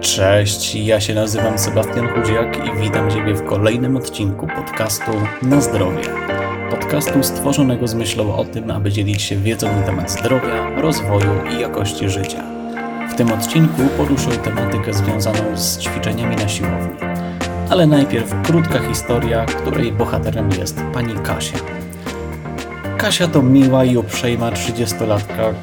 Cześć, ja się nazywam Sebastian Chudziak i witam Ciebie w kolejnym odcinku podcastu Na Zdrowie. Podcastu stworzonego z myślą o tym, aby dzielić się wiedzą na temat zdrowia, rozwoju i jakości życia. W tym odcinku poruszę tematykę związaną z ćwiczeniami na siłowni. Ale najpierw krótka historia, której bohaterem jest pani Kasia. Kasia to miła i uprzejma 30-latka,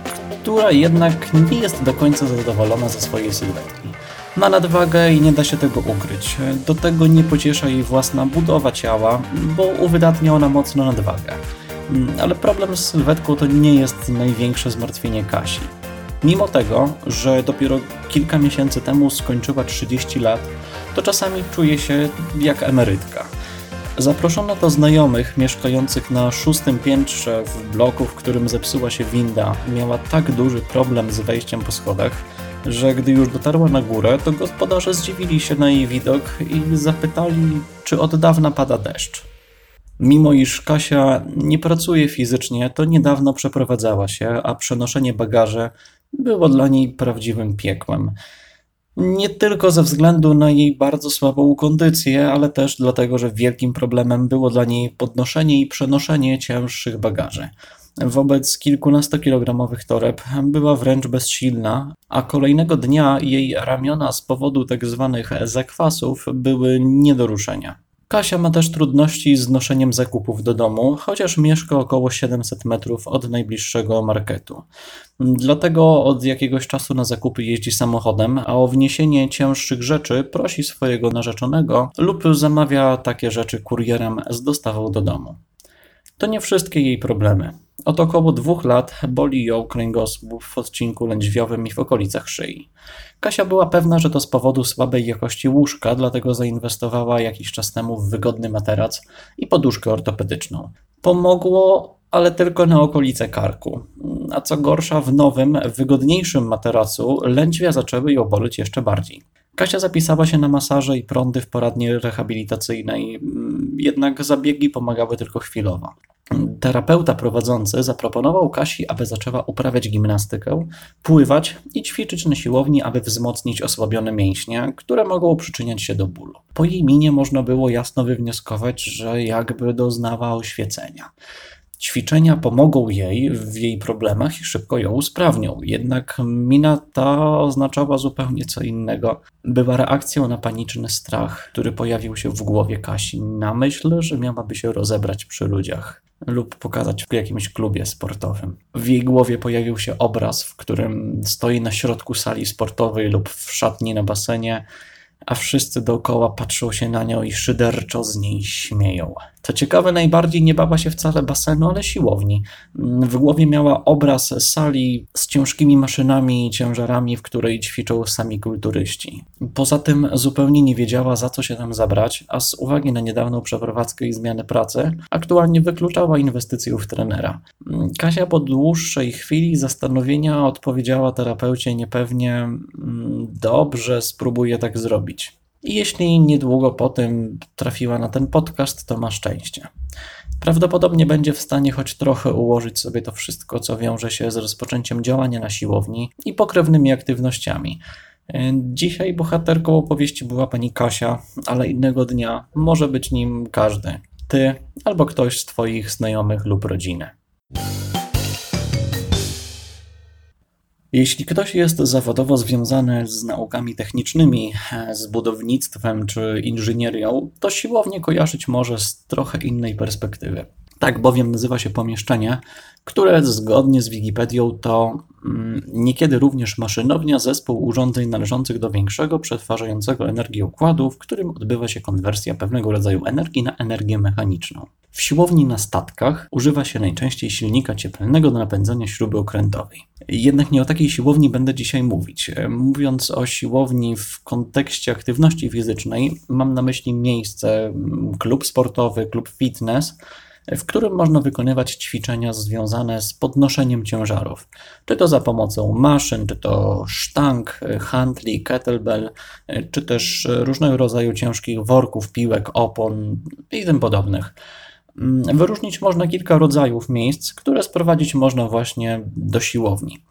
która jednak nie jest do końca zadowolona ze swojej sylwetki. Ma nadwagę i nie da się tego ukryć. Do tego nie pociesza jej własna budowa ciała, bo uwydatnia ona mocno nadwagę. Ale problem z sylwetką to nie jest największe zmartwienie Kasi. Mimo tego, że dopiero kilka miesięcy temu skończyła 30 lat, to czasami czuje się jak emerytka. Zaproszono do znajomych mieszkających na szóstym piętrze w bloku, w którym zepsuła się winda. Miała tak duży problem z wejściem po schodach, że gdy już dotarła na górę, to gospodarze zdziwili się na jej widok i zapytali, czy od dawna pada deszcz. Mimo iż Kasia nie pracuje fizycznie, to niedawno przeprowadzała się, a przenoszenie bagaży było dla niej prawdziwym piekłem. Nie tylko ze względu na jej bardzo słabą kondycję, ale też dlatego, że wielkim problemem było dla niej podnoszenie i przenoszenie cięższych bagaży. Wobec kilkunastokilogramowych toreb była wręcz bezsilna, a kolejnego dnia jej ramiona z powodu tzw. Tak zakwasów były nie do ruszenia. Kasia ma też trudności z noszeniem zakupów do domu, chociaż mieszka około 700 metrów od najbliższego marketu. Dlatego od jakiegoś czasu na zakupy jeździ samochodem, a o wniesienie cięższych rzeczy prosi swojego narzeczonego lub zamawia takie rzeczy kurierem z dostawą do domu. To nie wszystkie jej problemy. Od około dwóch lat boli ją kręgosłup w odcinku lędźwiowym i w okolicach szyi. Kasia była pewna, że to z powodu słabej jakości łóżka, dlatego zainwestowała jakiś czas temu w wygodny materac i poduszkę ortopedyczną. Pomogło, ale tylko na okolice karku. A co gorsza, w nowym, wygodniejszym materacu lędźwia zaczęły ją boleć jeszcze bardziej. Kasia zapisała się na masaże i prądy w poradni rehabilitacyjnej, jednak zabiegi pomagały tylko chwilowo. Terapeuta prowadzący zaproponował Kasi, aby zaczęła uprawiać gimnastykę, pływać i ćwiczyć na siłowni, aby wzmocnić osłabione mięśnie, które mogą przyczyniać się do bólu. Po jej minie można było jasno wywnioskować, że jakby doznała oświecenia. Ćwiczenia pomogą jej w jej problemach i szybko ją usprawnią. Jednak mina ta oznaczała zupełnie co innego. Była reakcją na paniczny strach, który pojawił się w głowie Kasi, na myśl, że miałaby się rozebrać przy ludziach lub pokazać w jakimś klubie sportowym. W jej głowie pojawił się obraz, w którym stoi na środku sali sportowej lub w szatni na basenie a wszyscy dookoła patrzą się na nią i szyderczo z niej śmieją. Co ciekawe, najbardziej nie bała się wcale basenu, ale siłowni. W głowie miała obraz sali z ciężkimi maszynami i ciężarami, w której ćwiczą sami kulturyści. Poza tym zupełnie nie wiedziała, za co się tam zabrać, a z uwagi na niedawną przeprowadzkę i zmianę pracy, aktualnie wykluczała inwestycję w trenera. Kasia po dłuższej chwili zastanowienia odpowiedziała terapeucie niepewnie: mm, Dobrze, spróbuję tak zrobić. I jeśli niedługo po tym trafiła na ten podcast, to ma szczęście. Prawdopodobnie będzie w stanie choć trochę ułożyć sobie to wszystko, co wiąże się z rozpoczęciem działania na siłowni i pokrewnymi aktywnościami. Dzisiaj bohaterką opowieści była pani Kasia, ale innego dnia może być nim każdy. Ty albo ktoś z Twoich znajomych lub rodziny. Jeśli ktoś jest zawodowo związany z naukami technicznymi, z budownictwem czy inżynierią, to siłownie kojarzyć może z trochę innej perspektywy. Tak bowiem nazywa się pomieszczenie, które zgodnie z Wikipedią to mm, niekiedy również maszynownia, zespół urządzeń należących do większego, przetwarzającego energię układu, w którym odbywa się konwersja pewnego rodzaju energii na energię mechaniczną. W siłowni na statkach używa się najczęściej silnika cieplnego do napędzania śruby okrętowej. Jednak nie o takiej siłowni będę dzisiaj mówić. Mówiąc o siłowni w kontekście aktywności fizycznej, mam na myśli miejsce, klub sportowy, klub fitness, w którym można wykonywać ćwiczenia związane z podnoszeniem ciężarów. Czy to za pomocą maszyn, czy to sztang, handli, kettlebell, czy też różnego rodzaju ciężkich worków, piłek, opon i tym podobnych. Wyróżnić można kilka rodzajów miejsc, które sprowadzić można właśnie do siłowni.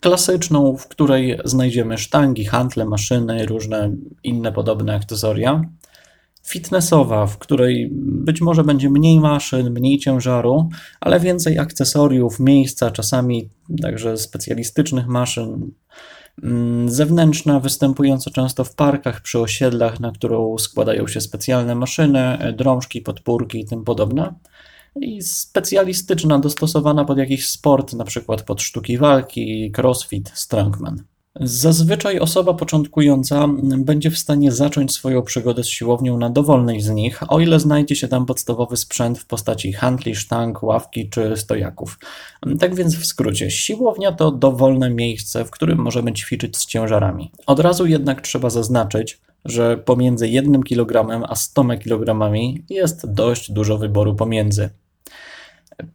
Klasyczną, w której znajdziemy sztangi, hantle, maszyny, różne inne podobne akcesoria. Fitnessowa, w której być może będzie mniej maszyn, mniej ciężaru, ale więcej akcesoriów, miejsca, czasami także specjalistycznych maszyn. Mm, zewnętrzna, występująca często w parkach, przy osiedlach, na którą składają się specjalne maszyny, drążki, podpórki i tym podobne i specjalistyczna, dostosowana pod jakiś sport, na przykład pod sztuki walki, crossfit, strongman. Zazwyczaj osoba początkująca będzie w stanie zacząć swoją przygodę z siłownią na dowolnej z nich, o ile znajdzie się tam podstawowy sprzęt w postaci handli, sztang, ławki czy stojaków. Tak więc w skrócie, siłownia to dowolne miejsce, w którym możemy ćwiczyć z ciężarami. Od razu jednak trzeba zaznaczyć, że pomiędzy 1 kg a 100 kg jest dość dużo wyboru pomiędzy.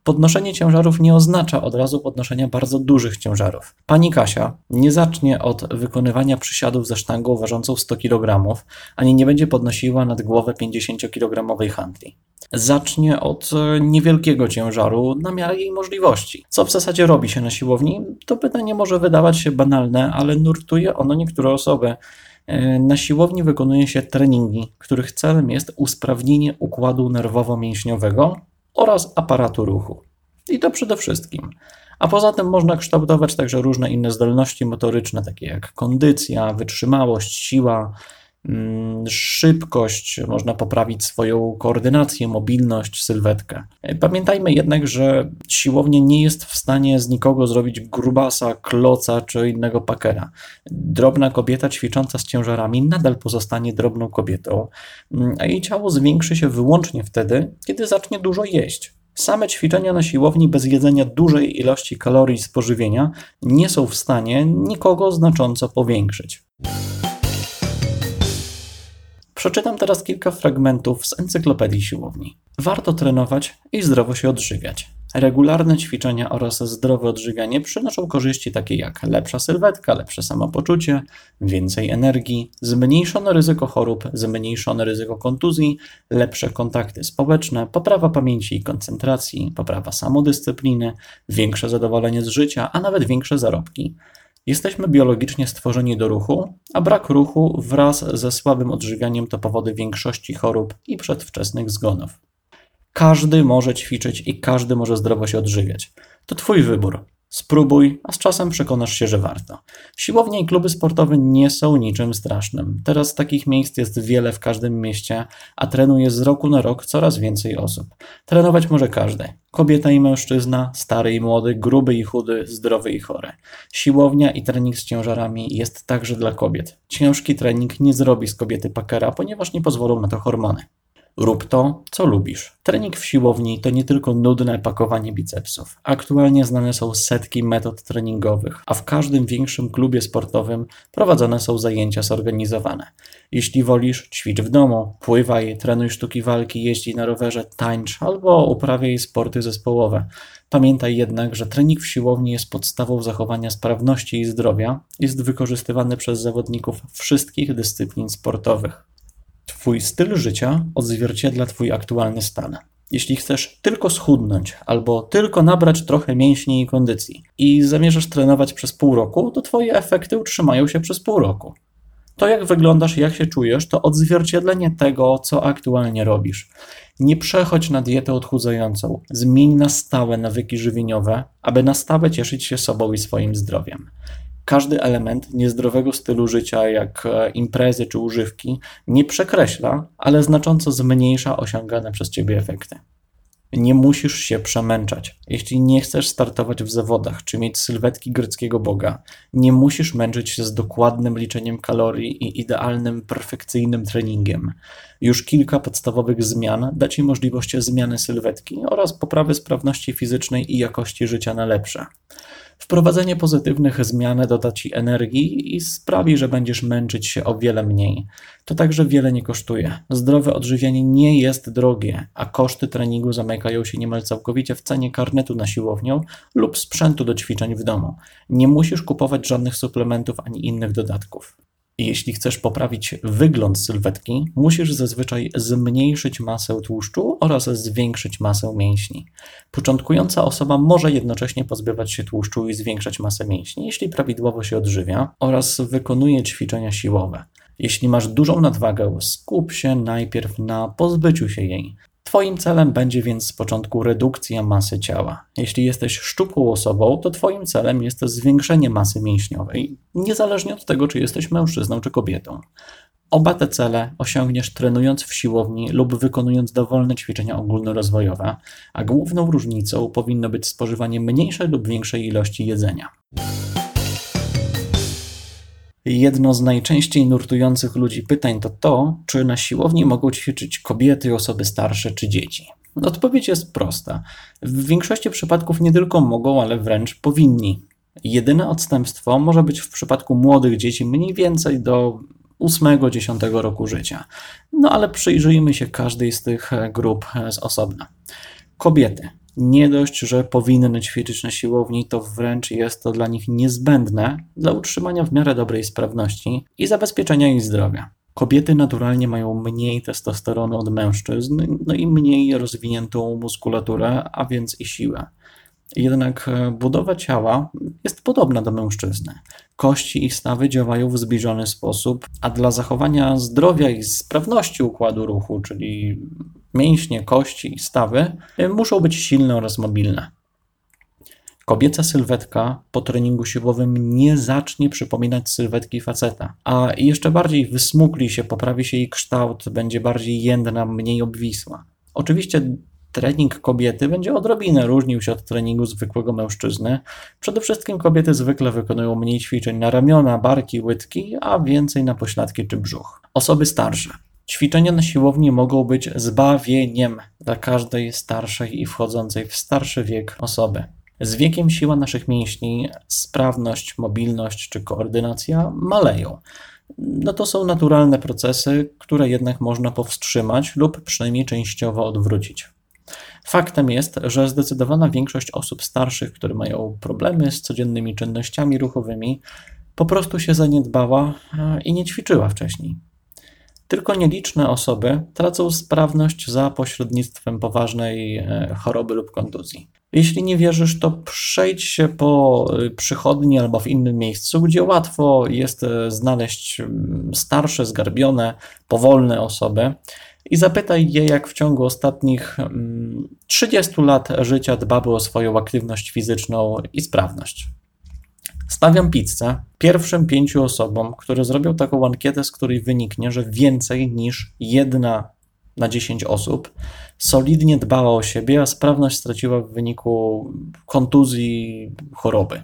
Podnoszenie ciężarów nie oznacza od razu podnoszenia bardzo dużych ciężarów. Pani Kasia nie zacznie od wykonywania przysiadów ze sztangą ważącą 100 kg, ani nie będzie podnosiła nad głowę 50-kg handli. Zacznie od niewielkiego ciężaru na miarę jej możliwości. Co w zasadzie robi się na siłowni? To pytanie może wydawać się banalne, ale nurtuje ono niektóre osoby. Na siłowni wykonuje się treningi, których celem jest usprawnienie układu nerwowo-mięśniowego oraz aparatu ruchu. I to przede wszystkim. A poza tym można kształtować także różne inne zdolności motoryczne, takie jak kondycja, wytrzymałość, siła, szybkość, można poprawić swoją koordynację, mobilność, sylwetkę. Pamiętajmy jednak, że siłownia nie jest w stanie z nikogo zrobić grubasa, kloca czy innego pakera. Drobna kobieta ćwicząca z ciężarami nadal pozostanie drobną kobietą, mm, a jej ciało zwiększy się wyłącznie wtedy, kiedy zacznie dużo jeść. Same ćwiczenia na siłowni bez jedzenia dużej ilości kalorii z pożywienia nie są w stanie nikogo znacząco powiększyć. Przeczytam teraz kilka fragmentów z encyklopedii siłowni. Warto trenować i zdrowo się odżywiać. Regularne ćwiczenia oraz zdrowe odżywianie przynoszą korzyści takie jak lepsza sylwetka, lepsze samopoczucie, więcej energii, zmniejszone ryzyko chorób, zmniejszone ryzyko kontuzji, lepsze kontakty społeczne, poprawa pamięci i koncentracji, poprawa samodyscypliny, większe zadowolenie z życia, a nawet większe zarobki. Jesteśmy biologicznie stworzeni do ruchu, a brak ruchu wraz ze słabym odżywianiem to powody większości chorób i przedwczesnych zgonów. Każdy może ćwiczyć i każdy może zdrowo się odżywiać. To Twój wybór. Spróbuj, a z czasem przekonasz się, że warto. Siłownie i kluby sportowe nie są niczym strasznym. Teraz takich miejsc jest wiele w każdym mieście, a trenuje z roku na rok coraz więcej osób. Trenować może każdy. Kobieta i mężczyzna, stary i młody, gruby i chudy, zdrowy i chory. Siłownia i trening z ciężarami jest także dla kobiet. Ciężki trening nie zrobi z kobiety pakera, ponieważ nie pozwolą na to hormony. Rób to, co lubisz. Trening w siłowni to nie tylko nudne pakowanie bicepsów. Aktualnie znane są setki metod treningowych, a w każdym większym klubie sportowym prowadzone są zajęcia zorganizowane. Jeśli wolisz, ćwicz w domu, pływaj, trenuj sztuki walki, jeździ na rowerze, tańcz albo uprawiaj sporty zespołowe. Pamiętaj jednak, że trening w siłowni jest podstawą zachowania sprawności i zdrowia, jest wykorzystywany przez zawodników wszystkich dyscyplin sportowych. Twój styl życia odzwierciedla Twój aktualny stan. Jeśli chcesz tylko schudnąć albo tylko nabrać trochę mięśni i kondycji i zamierzasz trenować przez pół roku, to Twoje efekty utrzymają się przez pół roku. To, jak wyglądasz, jak się czujesz, to odzwierciedlenie tego, co aktualnie robisz. Nie przechodź na dietę odchudzającą. Zmień na stałe nawyki żywieniowe, aby na stałe cieszyć się sobą i swoim zdrowiem każdy element niezdrowego stylu życia, jak e, imprezy czy używki, nie przekreśla, ale znacząco zmniejsza osiągane przez ciebie efekty. Nie musisz się przemęczać. Jeśli nie chcesz startować w zawodach czy mieć sylwetki greckiego boga, nie musisz męczyć się z dokładnym liczeniem kalorii i idealnym, perfekcyjnym treningiem. Już kilka podstawowych zmian da Ci możliwość zmiany sylwetki oraz poprawy sprawności fizycznej i jakości życia na lepsze. Wprowadzenie pozytywnych zmian doda Ci energii i sprawi, że będziesz męczyć się o wiele mniej. To także wiele nie kosztuje. Zdrowe odżywianie nie jest drogie, a koszty treningu zamykają się niemal całkowicie w cenie karnetu na siłownię lub sprzętu do ćwiczeń w domu. Nie musisz kupować żadnych suplementów ani innych dodatków. Jeśli chcesz poprawić wygląd sylwetki, musisz zazwyczaj zmniejszyć masę tłuszczu oraz zwiększyć masę mięśni. Początkująca osoba może jednocześnie pozbywać się tłuszczu i zwiększać masę mięśni, jeśli prawidłowo się odżywia oraz wykonuje ćwiczenia siłowe. Jeśli masz dużą nadwagę, skup się najpierw na pozbyciu się jej. Twoim celem będzie więc z początku redukcja masy ciała. Jeśli jesteś szczupłą osobą, to Twoim celem jest zwiększenie masy mięśniowej, niezależnie od tego, czy jesteś mężczyzną czy kobietą. Oba te cele osiągniesz trenując w siłowni lub wykonując dowolne ćwiczenia ogólnorozwojowe, a główną różnicą powinno być spożywanie mniejszej lub większej ilości jedzenia. Jedno z najczęściej nurtujących ludzi pytań to to, czy na siłowni mogą ćwiczyć kobiety, osoby starsze czy dzieci. Odpowiedź jest prosta. W większości przypadków nie tylko mogą, ale wręcz powinni. Jedyne odstępstwo może być w przypadku młodych dzieci mniej więcej do 8-10 roku życia. No ale przyjrzyjmy się każdej z tych grup z osobna. Kobiety. Nie dość, że powinny ćwiczyć na siłowni, to wręcz jest to dla nich niezbędne dla utrzymania w miarę dobrej sprawności i zabezpieczenia ich zdrowia. Kobiety naturalnie mają mniej testosteronu od mężczyzn, no i mniej rozwiniętą muskulaturę, a więc i siłę. Jednak e, budowa ciała jest podobna do mężczyzny. Kości i stawy działają w zbliżony sposób, a dla zachowania zdrowia i sprawności układu ruchu, czyli mięśnie, kości i stawy, e, muszą być silne oraz mobilne. Kobieca sylwetka po treningu siłowym nie zacznie przypominać sylwetki faceta, a jeszcze bardziej wysmukli się, poprawi się jej kształt, będzie bardziej jędrna, mniej obwisła. Oczywiście trening kobiety będzie odrobinę różnił się od treningu zwykłego mężczyzny. Przede wszystkim kobiety zwykle wykonują mniej ćwiczeń na ramiona, barki, łydki, a więcej na pośladki czy brzuch. Osoby starsze. Ćwiczenia na siłowni mogą być zbawieniem dla każdej starszej i wchodzącej w starszy wiek osoby. Z wiekiem siła naszych mięśni, sprawność, mobilność czy koordynacja maleją. No to są naturalne procesy, które jednak można powstrzymać lub przynajmniej częściowo odwrócić. Faktem jest, że zdecydowana większość osób starszych, które mają problemy z codziennymi czynnościami ruchowymi, po prostu się zaniedbała i nie ćwiczyła wcześniej. Tylko nieliczne osoby tracą sprawność za pośrednictwem poważnej e, choroby lub kontuzji. Jeśli nie wierzysz, to przejdź się po e, przychodni albo w innym miejscu, gdzie łatwo jest e, znaleźć starsze, zgarbione, powolne osoby i zapytaj je, jak w ciągu ostatnich 30 lat życia dbały o swoją aktywność fizyczną i sprawność. Stawiam pizzę pierwszym pięciu osobom, które zrobią taką ankietę, z której wyniknie, że więcej niż jedna na 10 osób solidnie dbała o siebie, a sprawność straciła w wyniku kontuzji, choroby.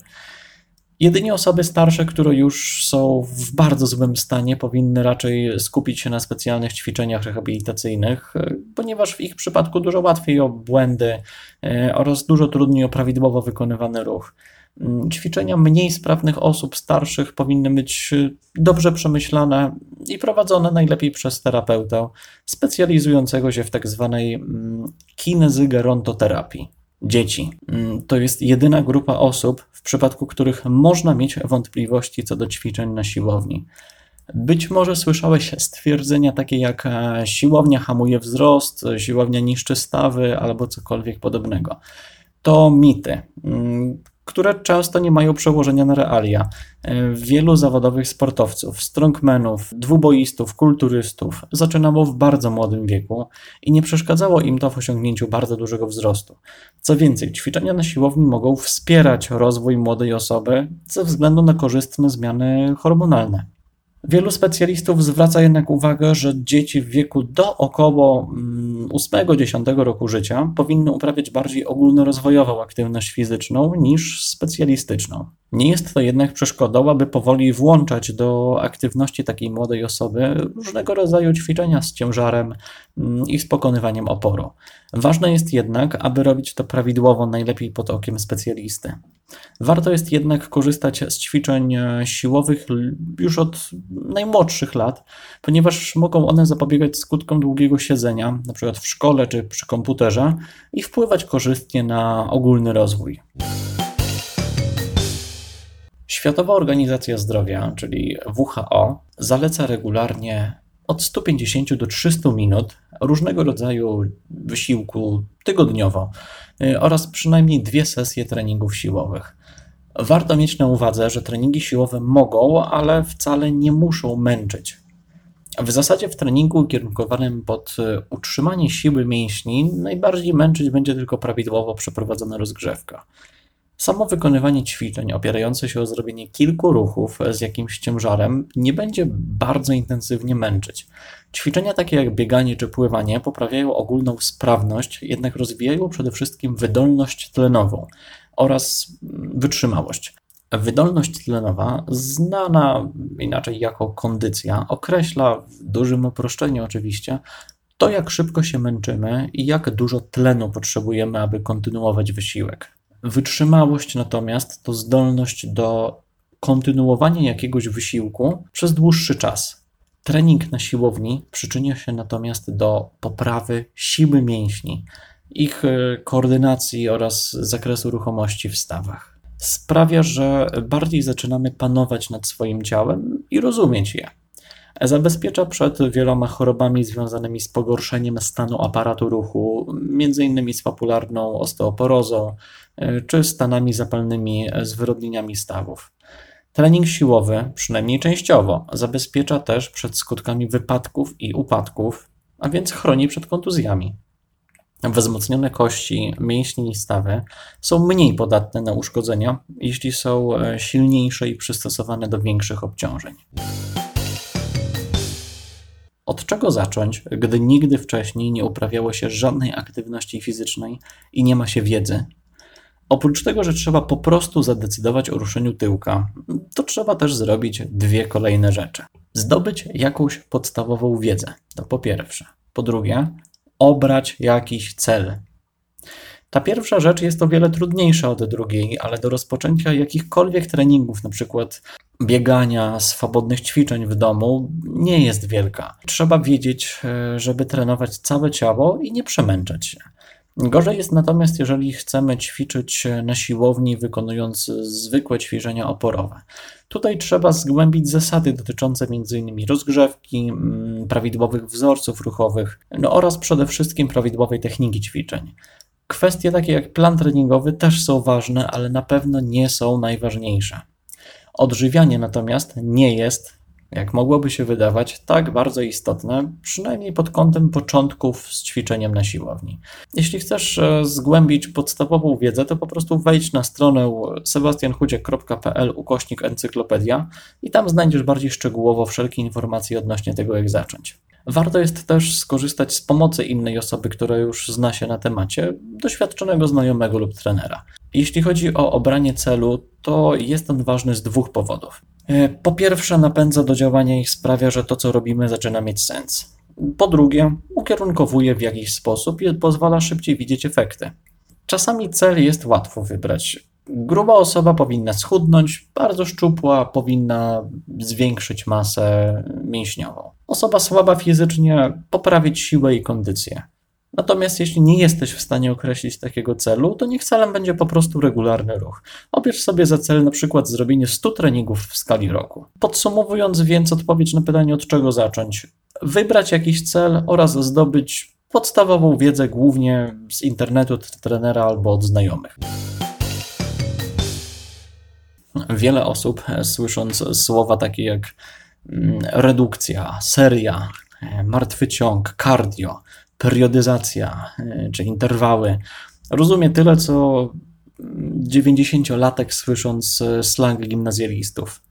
Jedynie osoby starsze, które już są w bardzo złym stanie, powinny raczej skupić się na specjalnych ćwiczeniach rehabilitacyjnych, ponieważ w ich przypadku dużo łatwiej o błędy e, oraz dużo trudniej o prawidłowo wykonywany ruch. Mm, ćwiczenia mniej sprawnych osób starszych powinny być y, dobrze przemyślane i prowadzone najlepiej przez terapeutę specjalizującego się w tak zwanej mm, kinezygerontoterapii. Dzieci mm, to jest jedyna grupa osób, w przypadku których można mieć wątpliwości co do ćwiczeń na siłowni. Być może słyszałeś stwierdzenia takie jak e, siłownia hamuje wzrost, siłownia niszczy stawy albo cokolwiek podobnego. To mity które często nie mają przełożenia na realia. E, wielu zawodowych sportowców, strongmenów, dwuboistów, kulturystów zaczynało w bardzo młodym wieku i nie przeszkadzało im to w osiągnięciu bardzo dużego wzrostu. Co więcej, ćwiczenia na siłowni mogą wspierać rozwój młodej osoby ze względu na korzystne zmiany hormonalne. Wielu specjalistów zwraca jednak uwagę, że dzieci w wieku do około 8-10 mm, roku życia powinny uprawiać bardziej ogólnorozwojową aktywność fizyczną niż specjalistyczną. Nie jest to jednak przeszkodą, aby powoli włączać do aktywności takiej młodej osoby różnego rodzaju ćwiczenia z ciężarem mm, i z pokonywaniem oporu. Ważne jest jednak, aby robić to prawidłowo, najlepiej pod okiem specjalisty. Warto jest jednak korzystać z ćwiczeń e, siłowych już od najmłodszych lat, ponieważ mogą one zapobiegać skutkom długiego siedzenia, np. w szkole czy przy komputerze, i wpływać korzystnie na ogólny rozwój. Światowa Organizacja Zdrowia, czyli WHO, zaleca regularnie od 150 do 300 minut różnego rodzaju wysiłku tygodniowo y, oraz przynajmniej dwie sesje treningów siłowych. Warto mieć na uwadze, że treningi siłowe mogą, ale wcale nie muszą męczyć. W zasadzie w treningu ukierunkowanym pod y, utrzymanie siły mięśni najbardziej męczyć będzie tylko prawidłowo przeprowadzona rozgrzewka. Samo wykonywanie ćwiczeń opierające się o zrobienie kilku ruchów z jakimś ciężarem nie będzie bardzo intensywnie męczyć. Ćwiczenia takie jak bieganie czy pływanie poprawiają ogólną sprawność, jednak rozwijają przede wszystkim wydolność tlenową oraz wytrzymałość. Wydolność tlenowa, znana inaczej jako kondycja, określa w dużym uproszczeniu oczywiście to, jak szybko się męczymy i jak dużo tlenu potrzebujemy, aby kontynuować wysiłek. Wytrzymałość natomiast to zdolność do kontynuowania jakiegoś wysiłku przez dłuższy czas. Trening na siłowni przyczynia się natomiast do poprawy siły mięśni, ich e, koordynacji oraz zakresu ruchomości w stawach. Sprawia, że bardziej zaczynamy panować nad swoim ciałem i rozumieć je. Zabezpiecza przed wieloma chorobami związanymi z pogorszeniem stanu aparatu ruchu, m.in. z popularną osteoporozą czy stanami zapalnymi z wyrodnieniami stawów. Trening siłowy, przynajmniej częściowo, zabezpiecza też przed skutkami wypadków i upadków, a więc chroni przed kontuzjami. Wzmocnione kości, mięśnie i stawy są mniej podatne na uszkodzenia, jeśli są e, silniejsze i przystosowane do większych obciążeń. Od czego zacząć, gdy nigdy wcześniej nie uprawiało się żadnej aktywności fizycznej i nie ma się wiedzy? Oprócz tego, że trzeba po prostu zadecydować o ruszeniu tyłka, to trzeba też zrobić dwie kolejne rzeczy. Zdobyć jakąś podstawową wiedzę, to po pierwsze. Po drugie, obrać jakiś cel. Ta pierwsza rzecz jest o wiele trudniejsza od drugiej, ale do rozpoczęcia jakichkolwiek treningów, przykład biegania, swobodnych ćwiczeń w domu, nie jest wielka. Trzeba wiedzieć, e, żeby trenować całe ciało i nie przemęczać się. Gorzej jest natomiast, jeżeli chcemy ćwiczyć na siłowni, wykonując zwykłe ćwiczenia oporowe. Tutaj trzeba zgłębić zasady dotyczące m.in. rozgrzewki, mm, prawidłowych wzorców ruchowych no oraz przede wszystkim prawidłowej techniki ćwiczeń. Kwestie takie jak plan treningowy też są ważne, ale na pewno nie są najważniejsze. Odżywianie natomiast nie jest, jak mogłoby się wydawać, tak bardzo istotne, przynajmniej pod kątem początków z ćwiczeniem na siłowni. Jeśli chcesz e, zgłębić podstawową wiedzę, to po prostu wejdź na stronę sebastianchudzie.pl ukośnik encyklopedia i tam znajdziesz bardziej szczegółowo wszelkie informacje odnośnie tego, jak zacząć. Warto jest też skorzystać z pomocy innej osoby, która już zna się na temacie, doświadczonego znajomego lub trenera. Jeśli chodzi o obranie celu, to jest on ważny z dwóch powodów. E, po pierwsze, napędza do działania i sprawia, że to, co robimy, zaczyna mieć sens. Po drugie, ukierunkowuje w jakiś sposób i pozwala szybciej widzieć efekty. Czasami cel jest łatwo wybrać. Gruba osoba powinna schudnąć, bardzo szczupła powinna zwiększyć masę mięśniową. Osoba słaba fizycznie poprawić siłę i kondycję. Natomiast jeśli nie jesteś w stanie określić takiego celu, to niech celem będzie po prostu regularny ruch. Obierz sobie za cel na przykład zrobienie 100 treningów w skali roku. Podsumowując więc odpowiedź na pytanie od czego zacząć. Wybrać jakiś cel oraz zdobyć podstawową wiedzę głównie z internetu, od trenera albo od znajomych. Wiele osób, e, słysząc słowa takie jak mm, redukcja, seria, e, martwy ciąg, cardio, periodyzacja e, czy interwały, rozumie tyle, co 90-latek słysząc slang gimnazjalistów.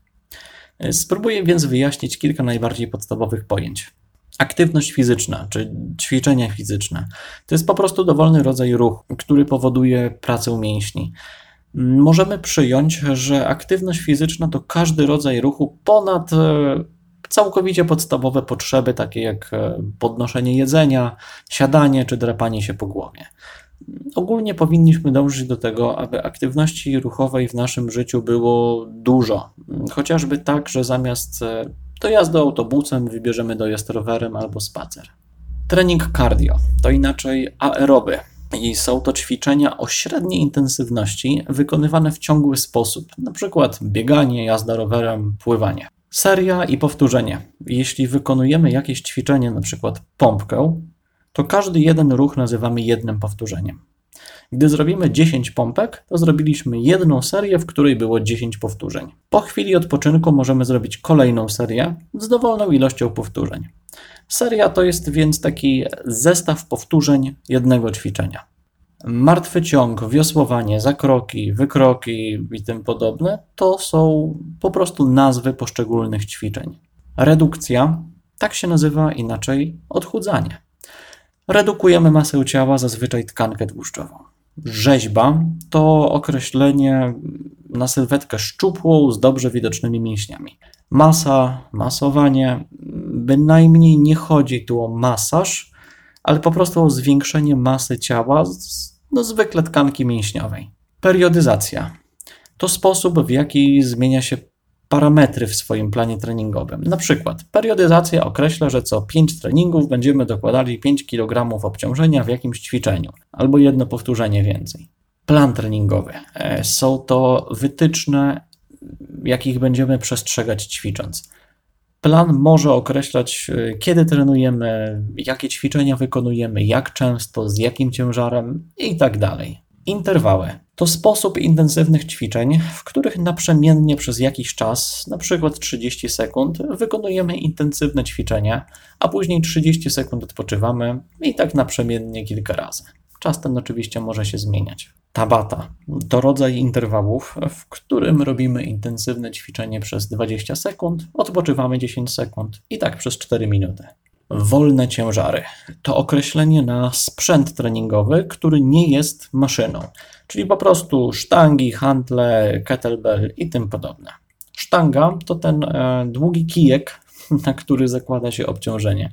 Spróbuję więc wyjaśnić kilka najbardziej podstawowych pojęć. Aktywność fizyczna czy ćwiczenia fizyczne to jest po prostu dowolny rodzaj ruchu, który powoduje pracę mięśni. Możemy przyjąć, że aktywność fizyczna to każdy rodzaj ruchu ponad e, całkowicie podstawowe potrzeby, takie jak e, podnoszenie jedzenia, siadanie czy drapanie się po głowie. Ogólnie powinniśmy dążyć do tego, aby aktywności ruchowej w naszym życiu było dużo. Chociażby tak, że zamiast e, dojazdu autobusem wybierzemy dojazd rowerem albo spacer. Trening cardio to inaczej aeroby I są to ćwiczenia o średniej intensywności, wykonywane w ciągły sposób, np. bieganie, jazda rowerem, pływanie. Seria i powtórzenie. Jeśli wykonujemy jakieś ćwiczenie, np. pompkę, to każdy jeden ruch nazywamy jednym powtórzeniem. Gdy zrobimy 10 pompek, to zrobiliśmy jedną serię, w której było 10 powtórzeń. Po chwili odpoczynku możemy zrobić kolejną serię z dowolną ilością powtórzeń. Seria to jest więc taki zestaw powtórzeń jednego ćwiczenia. Martwy ciąg, wiosłowanie, zakroki, wykroki i tym podobne to są po prostu nazwy poszczególnych ćwiczeń. Redukcja tak się nazywa inaczej odchudzanie. Redukujemy masę ciała, zazwyczaj tkankę tłuszczową. Rzeźba to określenie na sylwetkę szczupłą z dobrze widocznymi mięśniami. Masa, masowanie, bynajmniej nie chodzi tu o masaż, ale po prostu o zwiększenie masy ciała, no zwykle tkanki mięśniowej. Periodyzacja to sposób, w jaki zmienia się parametry w swoim planie treningowym. Na przykład periodyzacja określa, że co 5 treningów będziemy dokładali 5 kg obciążenia w jakimś ćwiczeniu albo jedno powtórzenie więcej. Plan treningowy e, są to wytyczne, jakich będziemy przestrzegać ćwicząc. Plan może określać, e, kiedy trenujemy, jakie ćwiczenia wykonujemy, jak często, z jakim ciężarem i tak. Interwały to sposób intensywnych ćwiczeń, w których naprzemiennie przez jakiś czas, przykład 30 sekund, wykonujemy intensywne ćwiczenia, a później 30 sekund odpoczywamy i tak naprzemiennie kilka razy. Czas ten oczywiście może się zmieniać. Tabata to rodzaj interwałów, w którym robimy intensywne ćwiczenie przez 20 sekund, odpoczywamy 10 sekund i tak przez 4 minuty. Wolne ciężary to określenie na sprzęt treningowy, który nie jest maszyną, czyli po prostu sztangi, hantle, kettlebell i tym podobne. Sztanga to ten e, długi kijek, na który zakłada się obciążenie.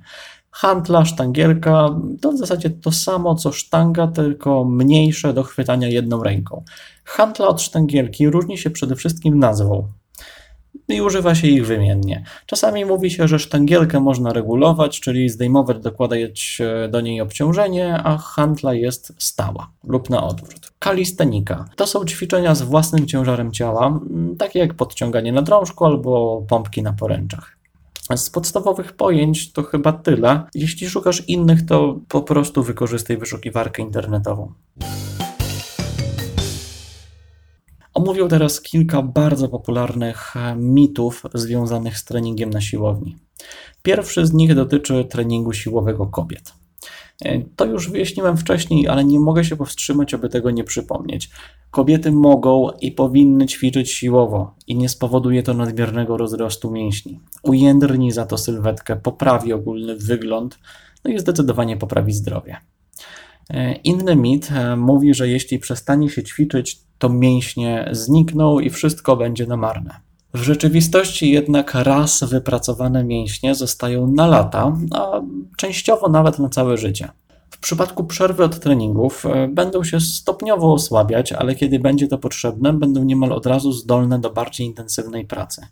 Hantla, sztangielka to w zasadzie to samo co sztanga, tylko mniejsze do chwytania jedną ręką. Hantla od sztangielki różni się przede wszystkim nazwą i używa się ich wymiennie. Czasami mówi się, że sztangielkę można regulować, czyli zdejmować, dokładać e, do niej obciążenie, a handla jest stała lub na odwrót. Kalistenika to są ćwiczenia z własnym ciężarem ciała, takie jak podciąganie na drążku albo pompki na poręczach. Z podstawowych pojęć to chyba tyle. Jeśli szukasz innych, to po prostu wykorzystaj wyszukiwarkę internetową. Omówię teraz kilka bardzo popularnych e, mitów związanych z treningiem na siłowni. Pierwszy z nich dotyczy treningu siłowego kobiet. E, to już wyjaśniłem wcześniej, ale nie mogę się powstrzymać, aby tego nie przypomnieć. Kobiety mogą i powinny ćwiczyć siłowo i nie spowoduje to nadmiernego rozrostu mięśni. Ujędrni za to sylwetkę, poprawi ogólny wygląd, no i zdecydowanie poprawi zdrowie. E, inny mit mówi, że jeśli przestanie się ćwiczyć, to mięśnie znikną i wszystko będzie na marne. W rzeczywistości jednak raz wypracowane mięśnie zostają na lata, a częściowo nawet na całe życie. W przypadku przerwy od treningów e, będą się stopniowo osłabiać, ale kiedy będzie to potrzebne, będą niemal od razu zdolne do bardziej intensywnej pracy.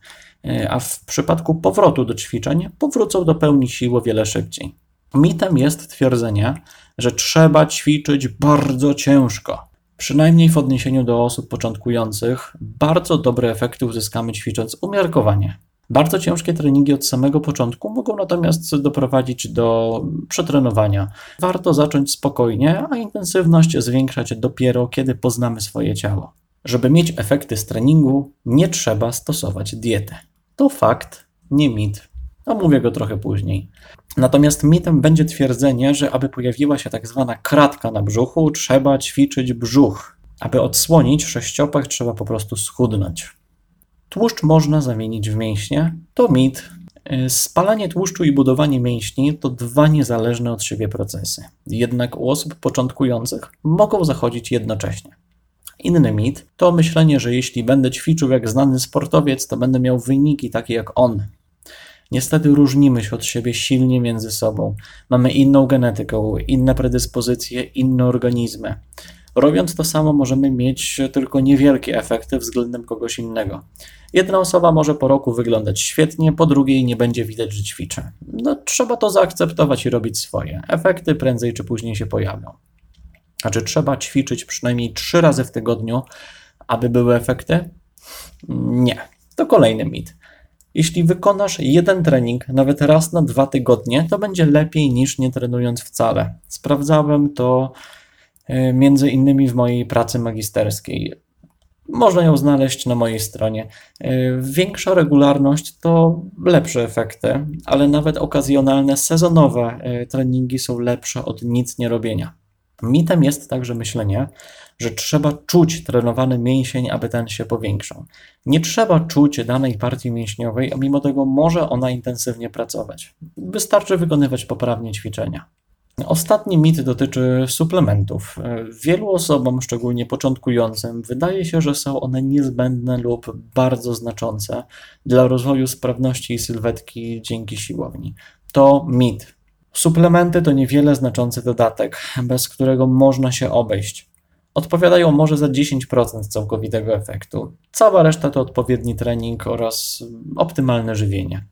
E, a w przypadku powrotu do ćwiczeń powrócą do pełni siły o wiele szybciej. Mitem jest twierdzenie, że trzeba ćwiczyć bardzo ciężko. Przynajmniej w odniesieniu do osób początkujących, bardzo dobre efekty uzyskamy ćwicząc umiarkowanie. Bardzo ciężkie treningi od samego początku mogą natomiast doprowadzić do przetrenowania. Warto zacząć spokojnie, a intensywność zwiększać dopiero kiedy poznamy swoje ciało. Żeby mieć efekty z treningu, nie trzeba stosować diety. To fakt, nie mit. Omówię go trochę później. Natomiast mitem będzie twierdzenie, że aby pojawiła się tak zwana kratka na brzuchu, trzeba ćwiczyć brzuch. Aby odsłonić sześciopak, trzeba po prostu schudnąć. Tłuszcz można zamienić w mięśnie. To mit. Spalanie tłuszczu i budowanie mięśni to dwa niezależne od siebie procesy. Jednak u osób początkujących mogą zachodzić jednocześnie. Inny mit to myślenie, że jeśli będę ćwiczył jak znany sportowiec, to będę miał wyniki takie jak on. Niestety różnimy się od siebie silnie między sobą. Mamy inną genetykę, inne predyspozycje, inne organizmy. Robiąc to samo, możemy mieć tylko niewielkie efekty względem kogoś innego. Jedna osoba może po roku wyglądać świetnie, po drugiej nie będzie widać, że ćwiczy. No, trzeba to zaakceptować i robić swoje. Efekty prędzej czy później się pojawią. Znaczy, trzeba ćwiczyć przynajmniej trzy razy w tygodniu, aby były efekty? Nie. To kolejny mit. Jeśli wykonasz jeden trening, nawet raz na dwa tygodnie, to będzie lepiej niż nie trenując wcale. Sprawdzałem to e, między innymi w mojej pracy magisterskiej. Można ją znaleźć na mojej stronie. E, większa regularność to lepsze efekty, ale nawet okazjonalne, sezonowe e, treningi są lepsze od nic nie robienia. Mitem jest także myślenie, że trzeba czuć trenowany mięsień, aby ten się powiększał. Nie trzeba czuć danej partii mięśniowej, a mimo tego może ona intensywnie pracować. Wystarczy wykonywać poprawnie ćwiczenia. Ostatni mit dotyczy suplementów. Wielu osobom, szczególnie początkującym, wydaje się, że są one niezbędne lub bardzo znaczące dla rozwoju sprawności i sylwetki dzięki siłowni. To mit. Suplementy to niewiele znaczący dodatek, bez którego można się obejść. Odpowiadają może za 10% całkowitego efektu. Cała reszta to odpowiedni trening oraz optymalne żywienie.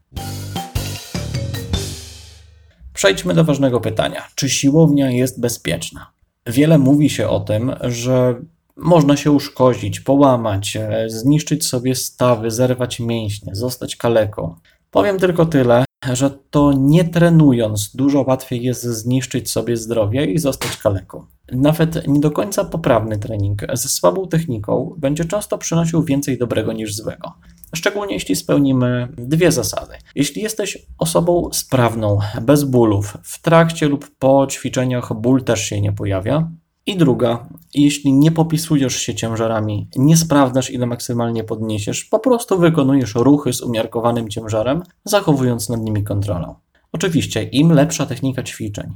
Przejdźmy do ważnego pytania: czy siłownia jest bezpieczna? Wiele mówi się o tym, że można się uszkodzić, połamać, zniszczyć sobie stawy, zerwać mięśnie, zostać kaleką. Powiem tylko tyle, że to nie trenując dużo łatwiej jest zniszczyć sobie zdrowie i zostać kaleką. Nawet nie do końca poprawny trening ze słabą techniką będzie często przynosił więcej dobrego niż złego. Szczególnie jeśli spełnimy dwie zasady. Jeśli jesteś osobą sprawną, bez bólów, w trakcie lub po ćwiczeniach ból też się nie pojawia, i druga, jeśli nie popisujesz się ciężarami, nie sprawdzasz ile maksymalnie podniesiesz, po prostu wykonujesz ruchy z umiarkowanym ciężarem, zachowując nad nimi kontrolę. Oczywiście, im lepsza technika ćwiczeń,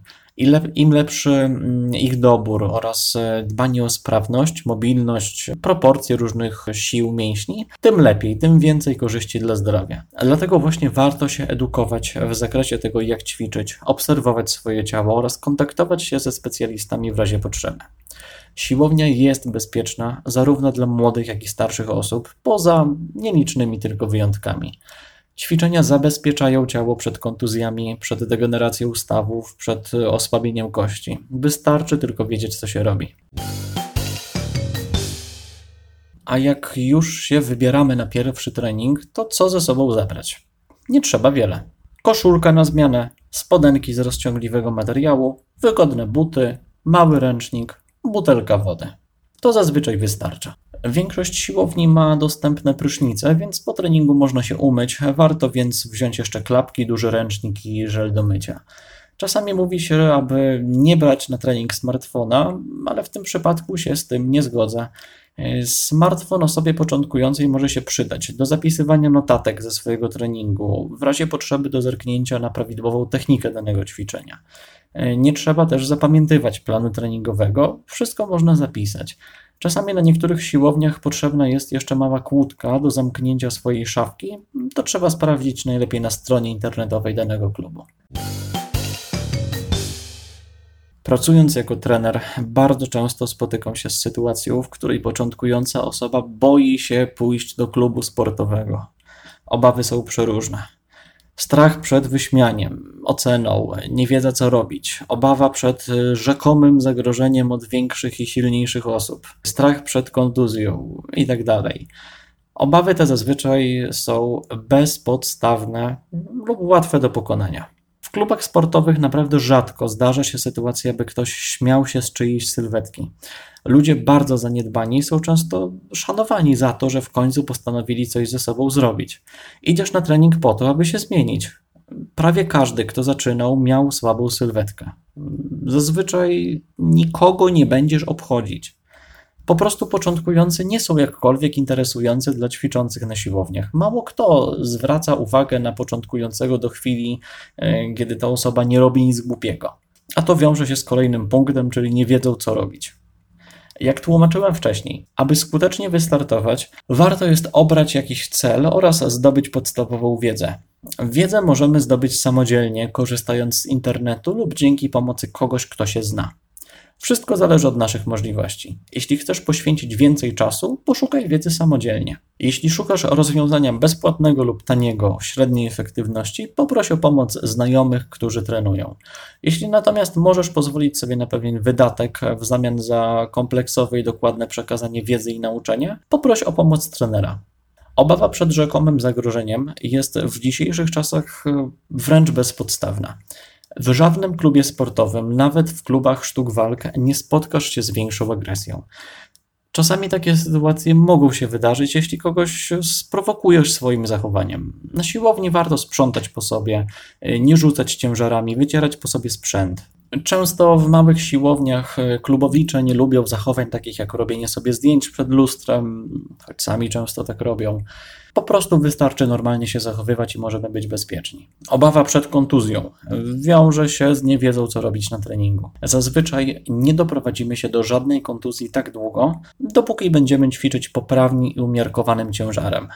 im lepszy mm, ich dobór oraz e, dbanie o sprawność, mobilność, proporcje różnych sił mięśni, tym lepiej, tym więcej korzyści dla zdrowia. Dlatego właśnie warto się edukować w zakresie tego, jak ćwiczyć, obserwować swoje ciało oraz kontaktować się ze specjalistami w razie potrzeby. Siłownia jest bezpieczna zarówno dla młodych, jak i starszych osób, poza nielicznymi tylko wyjątkami. Ćwiczenia zabezpieczają ciało przed kontuzjami, przed degeneracją stawów, przed osłabieniem kości. Wystarczy tylko wiedzieć, co się robi. A jak już się wybieramy na pierwszy trening, to co ze sobą zabrać? Nie trzeba wiele. Koszulka na zmianę, spodenki z rozciągliwego materiału, wygodne buty, mały ręcznik, butelka wody. To zazwyczaj wystarcza. Większość siłowni ma dostępne prysznice, więc po treningu można się umyć. Warto więc wziąć jeszcze klapki, duży ręcznik i żel do mycia. Czasami mówi się, aby nie brać na trening smartfona, ale w tym przypadku się z tym nie zgodzę. Smartfon osobie początkującej może się przydać do zapisywania notatek ze swojego treningu, w razie potrzeby do zerknięcia na prawidłową technikę danego ćwiczenia. Nie trzeba też zapamiętywać planu treningowego, wszystko można zapisać. Czasami na niektórych siłowniach potrzebna jest jeszcze mała kłódka do zamknięcia swojej szafki. To trzeba sprawdzić najlepiej na stronie internetowej danego klubu. Pracując jako trener, bardzo często spotykam się z sytuacją, w której początkująca osoba boi się pójść do klubu sportowego. Obawy są przeróżne. Strach przed wyśmianiem, oceną, niewiedza co robić, obawa przed y, rzekomym zagrożeniem od większych i silniejszych osób, strach przed kontuzją itd. Tak Obawy te zazwyczaj są bezpodstawne lub łatwe do pokonania. Klubach sportowych naprawdę rzadko zdarza się sytuacja, by ktoś śmiał się z czyjejś sylwetki. Ludzie bardzo zaniedbani są często szanowani za to, że w końcu postanowili coś ze sobą zrobić. Idziesz na trening po to, aby się zmienić. Prawie każdy, kto zaczynał, miał słabą sylwetkę. Zazwyczaj nikogo nie będziesz obchodzić. Po prostu początkujący nie są jakkolwiek interesujący dla ćwiczących na siłowniach. Mało kto zwraca uwagę na początkującego do chwili, e, kiedy ta osoba nie robi nic głupiego. A to wiąże się z kolejnym punktem, czyli nie wiedzą, co robić. Jak tłumaczyłem wcześniej, aby skutecznie wystartować, warto jest obrać jakiś cel oraz zdobyć podstawową wiedzę. Wiedzę możemy zdobyć samodzielnie, korzystając z internetu lub dzięki pomocy kogoś, kto się zna. Wszystko zależy od naszych możliwości. Jeśli chcesz poświęcić więcej czasu, poszukaj wiedzy samodzielnie. Jeśli szukasz rozwiązania bezpłatnego lub taniego, średniej efektywności, poproś o pomoc znajomych, którzy trenują. Jeśli natomiast możesz pozwolić sobie na pewien wydatek w zamian za kompleksowe i dokładne przekazanie wiedzy i nauczenie, poproś o pomoc trenera. Obawa przed rzekomym zagrożeniem jest w dzisiejszych czasach wręcz bezpodstawna. W żadnym klubie sportowym, nawet w klubach sztuk walk, nie spotkasz się z większą agresją. Czasami takie sytuacje mogą się wydarzyć, jeśli kogoś sprowokujesz swoim zachowaniem. Na siłowni warto sprzątać po sobie, nie rzucać ciężarami, wycierać po sobie sprzęt. Często w małych siłowniach klubowicze nie lubią zachowań takich jak robienie sobie zdjęć przed lustrem, choć sami często tak robią. Po prostu wystarczy normalnie się zachowywać i możemy być bezpieczni. Obawa przed kontuzją wiąże się z niewiedzą, co robić na treningu. Zazwyczaj nie doprowadzimy się do żadnej kontuzji tak długo, dopóki będziemy ćwiczyć poprawnie i umiarkowanym ciężarem.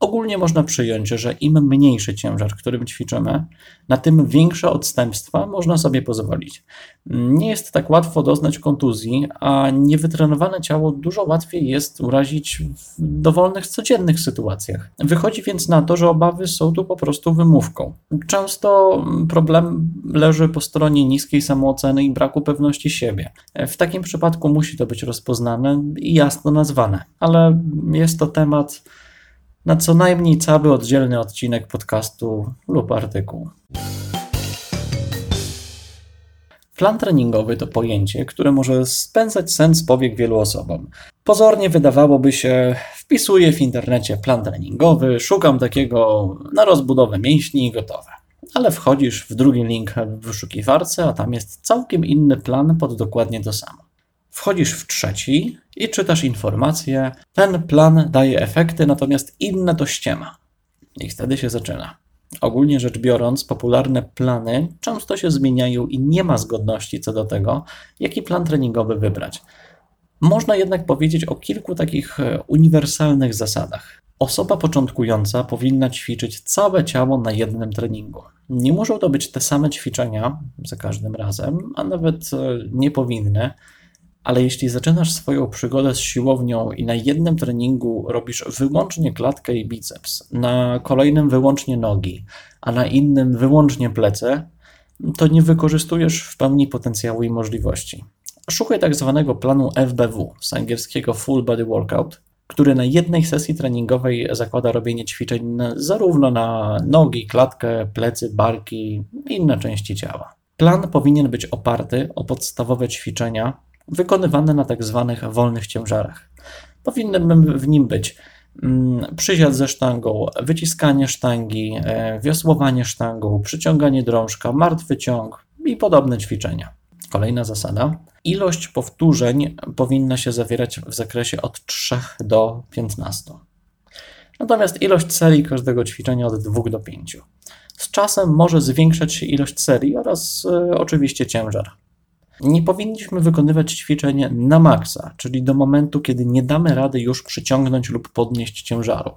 Ogólnie można przyjąć, że im mniejszy ciężar, którym ćwiczymy, na tym większe odstępstwa można sobie pozwolić. Nie jest tak łatwo doznać kontuzji, a niewytrenowane ciało dużo łatwiej jest urazić w dowolnych codziennych sytuacjach. Wychodzi więc na to, że obawy są tu po prostu wymówką. Często problem leży po stronie niskiej samooceny i braku pewności siebie. W takim przypadku musi to być rozpoznane i jasno nazwane, ale jest to temat na co najmniej cały oddzielny odcinek podcastu lub artykuł. Plan treningowy to pojęcie, które może spędzać sens powiek wielu osobom. Pozornie wydawałoby się, wpisuję w internecie plan treningowy, szukam takiego na rozbudowę mięśni i gotowe. Ale wchodzisz w drugi link w wyszukiwarce, a tam jest całkiem inny plan pod dokładnie to samo. Wchodzisz w trzeci i czytasz informację. Ten plan daje efekty, natomiast inne to ściema. I wtedy się zaczyna. Ogólnie rzecz biorąc, popularne plany często się zmieniają i nie ma zgodności co do tego, jaki plan treningowy wybrać. Można jednak powiedzieć o kilku takich e, uniwersalnych zasadach. Osoba początkująca powinna ćwiczyć całe ciało na jednym treningu. Nie muszą to być te same ćwiczenia za każdym razem, a nawet e, nie powinny ale jeśli zaczynasz swoją przygodę z siłownią i na jednym treningu robisz wyłącznie klatkę i biceps, na kolejnym wyłącznie nogi, a na innym wyłącznie plecy, to nie wykorzystujesz w pełni potencjału i możliwości. Szukaj tak zwanego planu FBW, z angielskiego Full Body Workout, który na jednej sesji treningowej zakłada robienie ćwiczeń zarówno na nogi, klatkę, plecy, barki i inne części ciała. Plan powinien być oparty o podstawowe ćwiczenia wykonywane na tak zwanych wolnych ciężarach. Powinny w nim być mm, przysiad ze sztangą, wyciskanie sztangi, e, wiosłowanie sztangą, przyciąganie drążka, martwy ciąg i podobne ćwiczenia. Kolejna zasada. Ilość powtórzeń powinna się zawierać w zakresie od 3 do 15. Natomiast ilość serii każdego ćwiczenia od 2 do 5. Z czasem może zwiększać się ilość serii oraz y, oczywiście ciężar. Nie powinniśmy wykonywać ćwiczeń na maksa, czyli do momentu, kiedy nie damy rady już przyciągnąć lub podnieść ciężaru.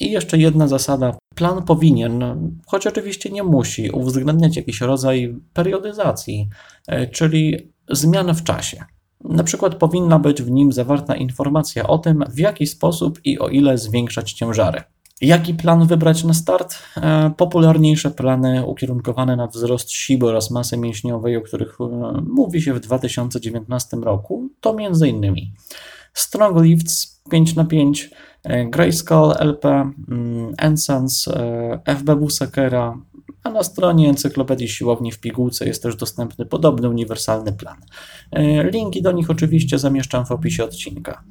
I jeszcze jedna zasada. Plan powinien, choć oczywiście nie musi, uwzględniać jakiś rodzaj periodyzacji, e, czyli zmian w czasie. Na przykład powinna być w nim zawarta informacja o tym, w jaki sposób i o ile zwiększać ciężary. Jaki plan wybrać na start? E, popularniejsze plany ukierunkowane na wzrost siły oraz masy mięśniowej, o których e, mówi się w 2019 roku, to m.in. Strong Lifts 5x5, e, Grayskull LP, mm, Ensans, FBW Sakera, a na stronie Encyklopedii Siłowni w Pigułce jest też dostępny podobny uniwersalny plan. Linki do nich oczywiście zamieszczam w opisie odcinka.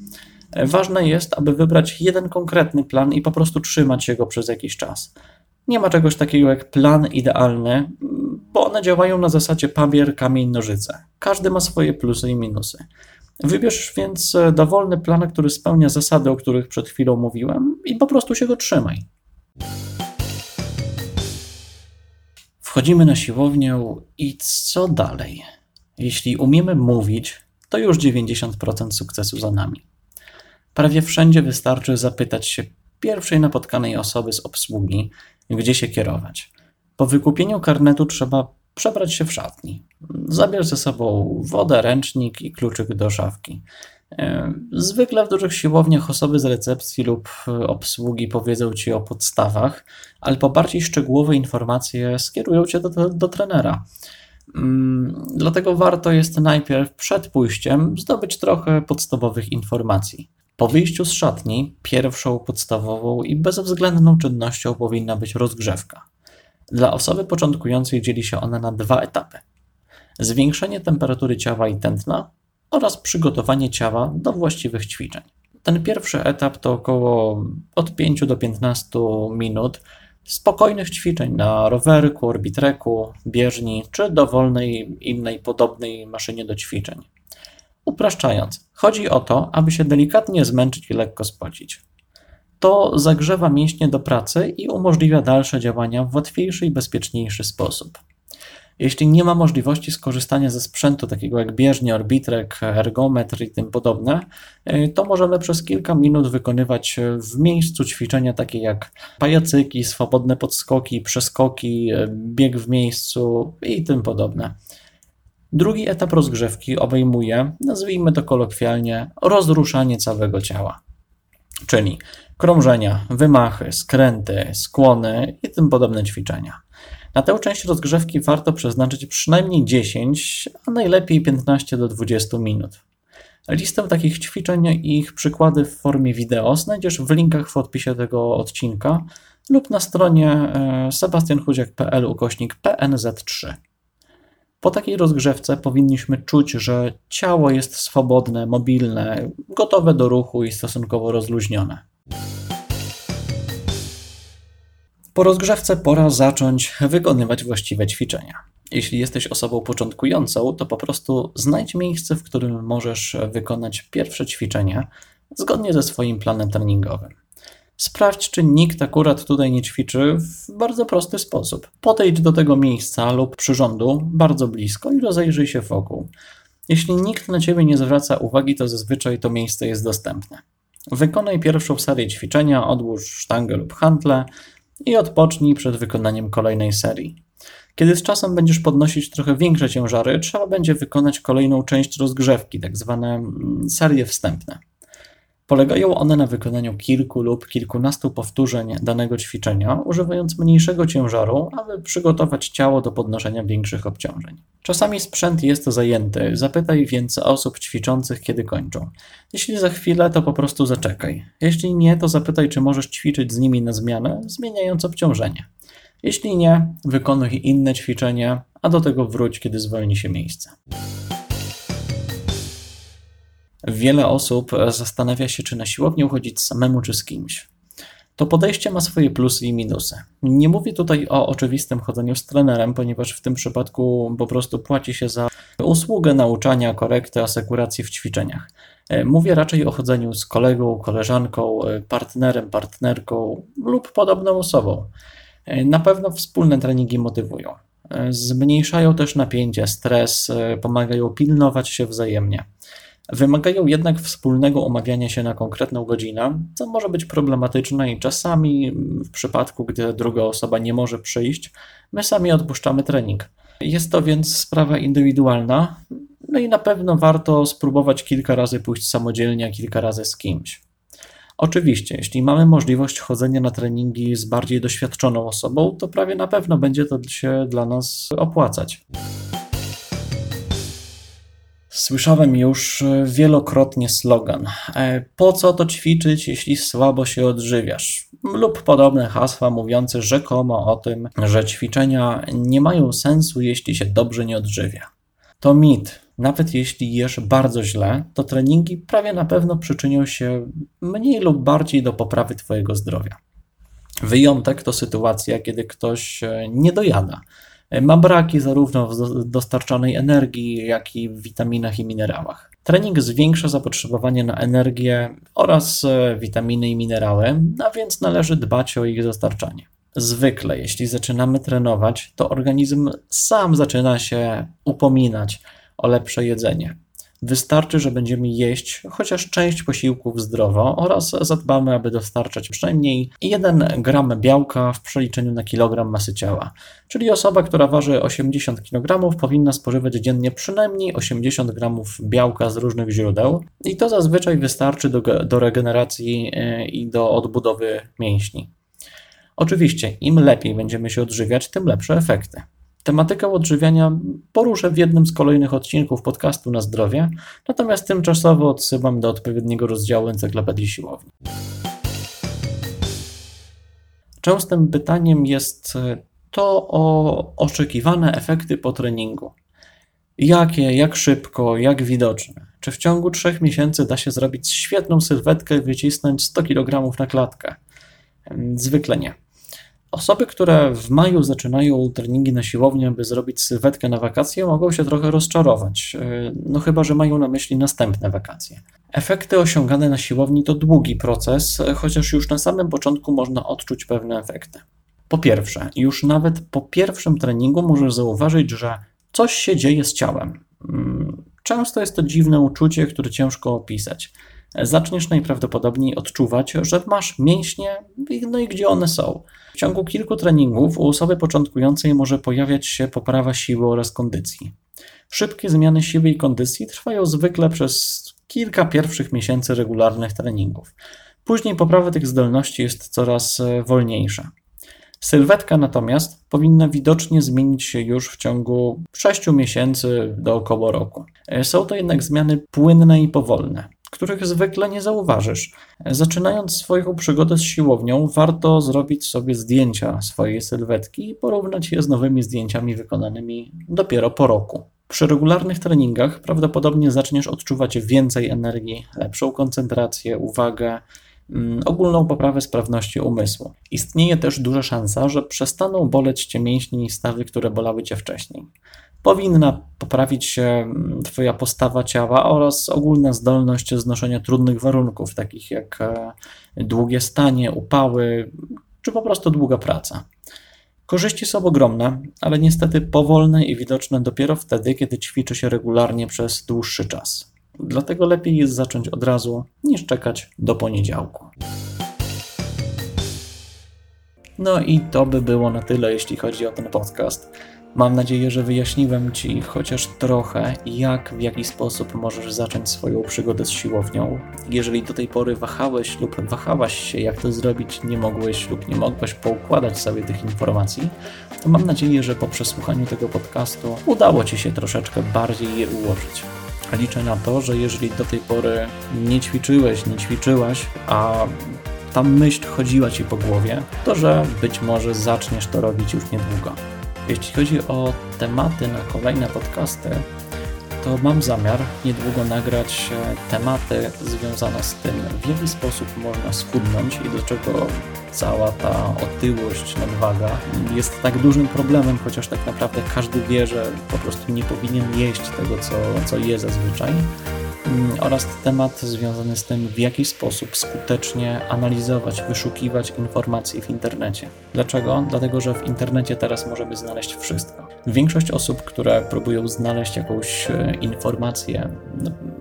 Ważne jest, aby wybrać jeden konkretny plan i po prostu trzymać się go przez jakiś czas. Nie ma czegoś takiego jak plan idealny, bo one działają na zasadzie papier, kamień, nożyce. Każdy ma swoje plusy i minusy. Wybierz więc dowolny plan, który spełnia zasady, o których przed chwilą mówiłem, i po prostu się go trzymaj. Wchodzimy na siłownię i co dalej? Jeśli umiemy mówić, to już 90% sukcesu za nami. Prawie wszędzie wystarczy zapytać się pierwszej napotkanej osoby z obsługi, gdzie się kierować. Po wykupieniu karnetu trzeba przebrać się w szatni. Zabierz ze sobą wodę, ręcznik i kluczyk do szafki. E, zwykle w dużych siłowniach osoby z recepcji lub obsługi powiedzą Ci o podstawach, ale po bardziej szczegółowe informacje skierują Cię do, do, do trenera. Mm, dlatego warto jest najpierw przed pójściem zdobyć trochę podstawowych informacji. Po wyjściu z szatni, pierwszą podstawową i bezwzględną czynnością powinna być rozgrzewka. Dla osoby początkującej dzieli się ona na dwa etapy: zwiększenie temperatury ciała i tętna oraz przygotowanie ciała do właściwych ćwiczeń. Ten pierwszy etap to około od 5 do 15 minut spokojnych ćwiczeń na rowerku, orbitreku, bieżni czy dowolnej innej podobnej maszynie do ćwiczeń. Upraszczając, chodzi o to, aby się delikatnie zmęczyć i lekko spocić. To zagrzewa mięśnie do pracy i umożliwia dalsze działania w łatwiejszy i bezpieczniejszy sposób. Jeśli nie ma możliwości skorzystania ze sprzętu takiego jak bieżnia, orbitrek, ergometr i tym podobne, y, to możemy przez kilka minut wykonywać w miejscu ćwiczenia takie jak pajacyki, swobodne podskoki, przeskoki, y, bieg w miejscu i tym podobne. Drugi etap rozgrzewki obejmuje, nazwijmy to kolokwialnie, rozruszanie całego ciała, czyli krążenia, wymachy, skręty, skłony i tym podobne ćwiczenia. Na tę część rozgrzewki warto przeznaczyć przynajmniej 10, a najlepiej 15 do 20 minut. Listę takich ćwiczeń i ich przykłady w formie wideo znajdziesz w linkach w odpisie tego odcinka lub na stronie e, sebastianchudziak.pl ukośnik PNZ3. Po takiej rozgrzewce powinniśmy czuć, że ciało jest swobodne, mobilne, gotowe do ruchu i stosunkowo rozluźnione. Po rozgrzewce pora zacząć wykonywać właściwe ćwiczenia. Jeśli jesteś osobą początkującą, to po prostu znajdź miejsce, w którym możesz wykonać pierwsze ćwiczenia zgodnie ze swoim planem treningowym. Sprawdź, czy nikt akurat tutaj nie ćwiczy w bardzo prosty sposób. Podejdź do tego miejsca lub przyrządu bardzo blisko i rozejrzyj się wokół. Jeśli nikt na ciebie nie zwraca uwagi, to zazwyczaj to miejsce jest dostępne. Wykonaj pierwszą serię ćwiczenia, odłóż sztangę lub hantle i odpocznij przed wykonaniem kolejnej serii. Kiedy z czasem będziesz podnosić trochę większe ciężary, trzeba będzie wykonać kolejną część rozgrzewki, tak zwane mm, serie wstępne. Polegają one na wykonaniu kilku lub kilkunastu powtórzeń danego ćwiczenia, używając mniejszego ciężaru, aby przygotować ciało do podnoszenia większych obciążeń. Czasami sprzęt jest zajęty, zapytaj więc osób ćwiczących, kiedy kończą. Jeśli za chwilę, to po prostu zaczekaj. Jeśli nie, to zapytaj, czy możesz ćwiczyć z nimi na zmianę, zmieniając obciążenie. Jeśli nie, wykonuj inne ćwiczenie, a do tego wróć, kiedy zwolni się miejsce. Wiele osób zastanawia się, czy na siłownię uchodzić samemu, czy z kimś. To podejście ma swoje plusy i minusy. Nie mówię tutaj o oczywistym chodzeniu z trenerem, ponieważ w tym przypadku po prostu płaci się za usługę nauczania, korekty, asekuracji w ćwiczeniach. Mówię raczej o chodzeniu z kolegą, koleżanką, partnerem, partnerką lub podobną osobą. Na pewno wspólne treningi motywują. Zmniejszają też napięcie, stres, pomagają pilnować się wzajemnie. Wymagają jednak wspólnego umawiania się na konkretną godzinę, co może być problematyczne i czasami, w przypadku gdy druga osoba nie może przyjść, my sami odpuszczamy trening. Jest to więc sprawa indywidualna, no i na pewno warto spróbować kilka razy pójść samodzielnie, a kilka razy z kimś. Oczywiście, jeśli mamy możliwość chodzenia na treningi z bardziej doświadczoną osobą, to prawie na pewno będzie to się dla nas opłacać. Słyszałem już e, wielokrotnie slogan: e, Po co to ćwiczyć, jeśli słabo się odżywiasz? Lub podobne hasła mówiące rzekomo o tym, że ćwiczenia nie mają sensu, jeśli się dobrze nie odżywia. To mit. Nawet jeśli jesz bardzo źle, to treningi prawie na pewno przyczynią się mniej lub bardziej do poprawy Twojego zdrowia. Wyjątek to sytuacja, kiedy ktoś e, nie dojada ma braki zarówno w dostarczanej energii, jak i w witaminach i minerałach. Trening zwiększa zapotrzebowanie na energię oraz e, witaminy i minerały, a więc należy dbać o ich dostarczanie. Zwykle, jeśli zaczynamy trenować, to organizm sam zaczyna się upominać o lepsze jedzenie. Wystarczy, że będziemy jeść chociaż część posiłków zdrowo oraz zadbamy, aby dostarczać przynajmniej 1 gram białka w przeliczeniu na kilogram masy ciała. Czyli osoba, która waży 80 kg, powinna spożywać dziennie przynajmniej 80 gramów białka z różnych źródeł i to zazwyczaj wystarczy do, do regeneracji e, i do odbudowy mięśni. Oczywiście, im lepiej będziemy się odżywiać, tym lepsze efekty. Tematykę odżywiania poruszę w jednym z kolejnych odcinków podcastu na zdrowie, natomiast tymczasowo odsyłam do odpowiedniego rozdziału encyklopedii siłowni. Częstym pytaniem jest to o oczekiwane efekty po treningu. Jakie, jak szybko, jak widoczne? Czy w ciągu 3 miesięcy da się zrobić świetną sylwetkę i wycisnąć 100 kg na klatkę? Zwykle nie. Osoby, które w maju zaczynają treningi na siłowni, aby zrobić sylwetkę na wakacje, mogą się trochę rozczarować, e, no chyba, że mają na myśli następne wakacje. Efekty osiągane na siłowni to długi proces, chociaż już na samym początku można odczuć pewne efekty. Po pierwsze, już nawet po pierwszym treningu możesz zauważyć, że coś się dzieje z ciałem. Mm, często jest to dziwne uczucie, które ciężko opisać. Zaczniesz najprawdopodobniej odczuwać, że masz mięśnie, no i gdzie one są. W ciągu kilku treningów u osoby początkującej może pojawiać się poprawa siły oraz kondycji. Szybkie zmiany siły i kondycji trwają zwykle przez kilka pierwszych miesięcy regularnych treningów. Później poprawa tych zdolności jest coraz e, wolniejsza. Sylwetka natomiast powinna widocznie zmienić się już w ciągu 6 miesięcy do około roku. E, są to jednak zmiany płynne i powolne których zwykle nie zauważysz. Zaczynając swoją przygodę z siłownią, warto zrobić sobie zdjęcia swojej sylwetki i porównać je z nowymi zdjęciami wykonanymi dopiero po roku. Przy regularnych treningach prawdopodobnie zaczniesz odczuwać więcej energii, lepszą koncentrację, uwagę, ogólną poprawę sprawności umysłu. Istnieje też duża szansa, że przestaną boleć cię mięśnie i stawy, które bolały cię wcześniej powinna poprawić się mm, Twoja postawa ciała oraz ogólna zdolność znoszenia trudnych warunków, takich jak e, długie stanie, upały czy po prostu długa praca. Korzyści są ogromne, ale niestety powolne i widoczne dopiero wtedy, kiedy ćwiczy się regularnie przez dłuższy czas. Dlatego lepiej jest zacząć od razu, niż czekać do poniedziałku. No i to by było na tyle, jeśli chodzi o ten podcast. Mam nadzieję, że wyjaśniłem Ci chociaż trochę, jak, w jaki sposób możesz zacząć swoją przygodę z siłownią. Jeżeli do tej pory wahałeś lub wahałaś się, jak to zrobić, nie mogłeś lub nie mogłaś poukładać sobie tych informacji, to mam nadzieję, że po przesłuchaniu tego podcastu udało Ci się troszeczkę bardziej je ułożyć. Liczę na to, że jeżeli do tej pory nie ćwiczyłeś, nie ćwiczyłaś, a ta myśl chodziła Ci po głowie, to że być może zaczniesz to robić już niedługo. Jeśli chodzi o tematy na kolejne podcasty, to mam zamiar niedługo nagrać e, tematy związane z tym, w jaki sposób można schudnąć i dlaczego cała ta otyłość, nadwaga jest tak dużym problemem, chociaż tak naprawdę każdy wie, że po prostu nie powinien jeść tego, co, co je zazwyczaj. Mm, oraz temat związany z tym, w jaki sposób skutecznie analizować, wyszukiwać informacje w internecie. Dlaczego? Dlatego, że w internecie teraz możemy znaleźć wszystko. Większość osób, które próbują znaleźć jakąś e, informację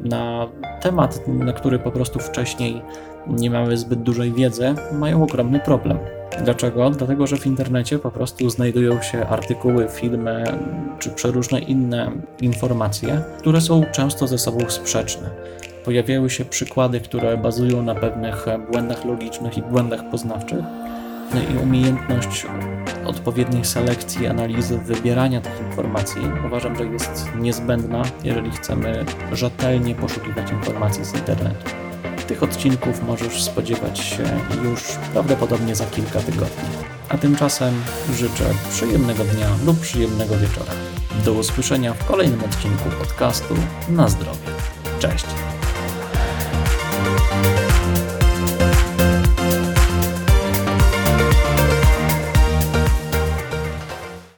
na temat, na który po prostu wcześniej nie mamy zbyt dużej wiedzy, mają ogromny problem. Dlaczego? Dlatego, że w internecie po prostu znajdują się artykuły, filmy czy przeróżne inne informacje, które są często ze sobą sprzeczne. Pojawiają się przykłady, które bazują na pewnych błędach logicznych i błędach poznawczych. I umiejętność odpowiedniej selekcji, analizy, wybierania tych informacji uważam, że jest niezbędna, jeżeli chcemy rzetelnie poszukiwać informacji z internetu. Tych odcinków możesz spodziewać się już prawdopodobnie za kilka tygodni. A tymczasem życzę przyjemnego dnia lub przyjemnego wieczora. Do usłyszenia w kolejnym odcinku podcastu Na zdrowie. Cześć!